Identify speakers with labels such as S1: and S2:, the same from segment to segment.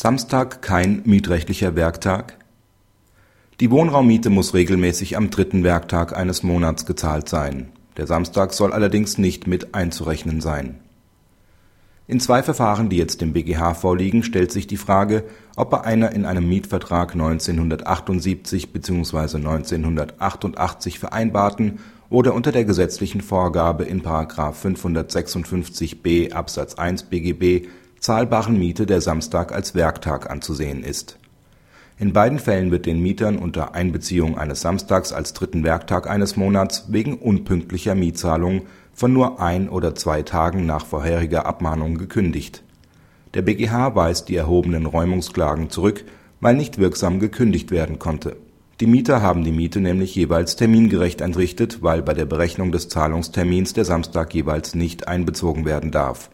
S1: Samstag kein mietrechtlicher Werktag? Die Wohnraummiete muss regelmäßig am dritten Werktag eines Monats gezahlt sein. Der Samstag soll allerdings nicht mit einzurechnen sein. In zwei Verfahren, die jetzt dem BGH vorliegen, stellt sich die Frage, ob bei einer in einem Mietvertrag 1978 bzw. 1988 vereinbarten oder unter der gesetzlichen Vorgabe in § 556b Absatz 1 BGB zahlbaren Miete der Samstag als Werktag anzusehen ist. In beiden Fällen wird den Mietern unter Einbeziehung eines Samstags als dritten Werktag eines Monats wegen unpünktlicher Mietzahlung von nur ein oder zwei Tagen nach vorheriger Abmahnung gekündigt. Der BGH weist die erhobenen Räumungsklagen zurück, weil nicht wirksam gekündigt werden konnte. Die Mieter haben die Miete nämlich jeweils termingerecht entrichtet, weil bei der Berechnung des Zahlungstermins der Samstag jeweils nicht einbezogen werden darf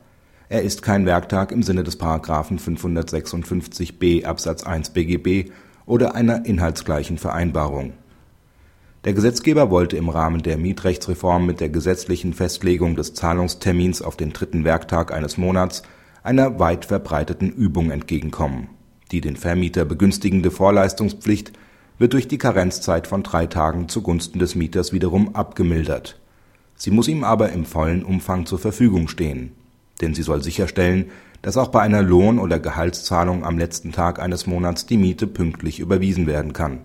S1: er ist kein Werktag im Sinne des § 556b Absatz 1 BGB oder einer inhaltsgleichen Vereinbarung. Der Gesetzgeber wollte im Rahmen der Mietrechtsreform mit der gesetzlichen Festlegung des Zahlungstermins auf den dritten Werktag eines Monats einer weit verbreiteten Übung entgegenkommen. Die den Vermieter begünstigende Vorleistungspflicht wird durch die Karenzzeit von drei Tagen zugunsten des Mieters wiederum abgemildert. Sie muss ihm aber im vollen Umfang zur Verfügung stehen denn sie soll sicherstellen, dass auch bei einer Lohn oder Gehaltszahlung am letzten Tag eines Monats die Miete pünktlich überwiesen werden kann.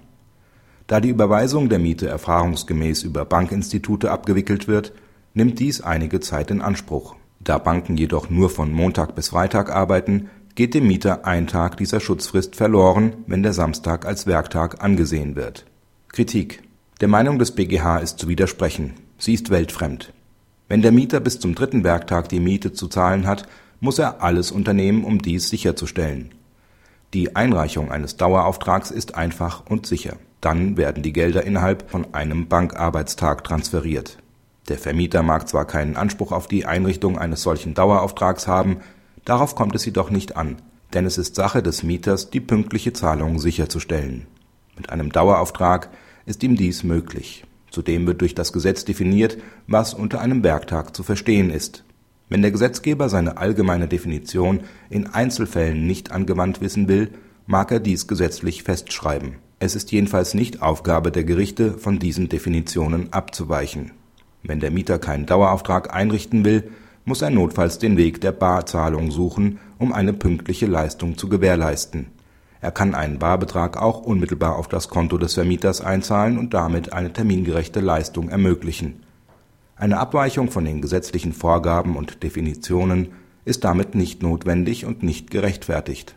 S1: Da die Überweisung der Miete erfahrungsgemäß über Bankinstitute abgewickelt wird, nimmt dies einige Zeit in Anspruch. Da Banken jedoch nur von Montag bis Freitag arbeiten, geht dem Mieter ein Tag dieser Schutzfrist verloren, wenn der Samstag als Werktag angesehen wird. Kritik Der Meinung des BGH ist zu widersprechen. Sie ist weltfremd wenn der Mieter bis zum dritten Werktag die Miete zu zahlen hat, muss er alles unternehmen, um dies sicherzustellen. Die Einreichung eines Dauerauftrags ist einfach und sicher. Dann werden die Gelder innerhalb von einem Bankarbeitstag transferiert. Der Vermieter mag zwar keinen Anspruch auf die Einrichtung eines solchen Dauerauftrags haben, darauf kommt es jedoch nicht an, denn es ist Sache des Mieters, die pünktliche Zahlung sicherzustellen. Mit einem Dauerauftrag ist ihm dies möglich Zudem wird durch das Gesetz definiert, was unter einem Werktag zu verstehen ist. Wenn der Gesetzgeber seine allgemeine Definition in Einzelfällen nicht angewandt wissen will, mag er dies gesetzlich festschreiben. Es ist jedenfalls nicht Aufgabe der Gerichte, von diesen Definitionen abzuweichen. Wenn der Mieter keinen Dauerauftrag einrichten will, muss er notfalls den Weg der Barzahlung suchen, um eine pünktliche Leistung zu gewährleisten er kann einen Barbetrag auch unmittelbar auf das Konto des Vermieters einzahlen und damit eine termingerechte Leistung ermöglichen. Eine Abweichung von den gesetzlichen Vorgaben und Definitionen ist damit nicht notwendig und nicht gerechtfertigt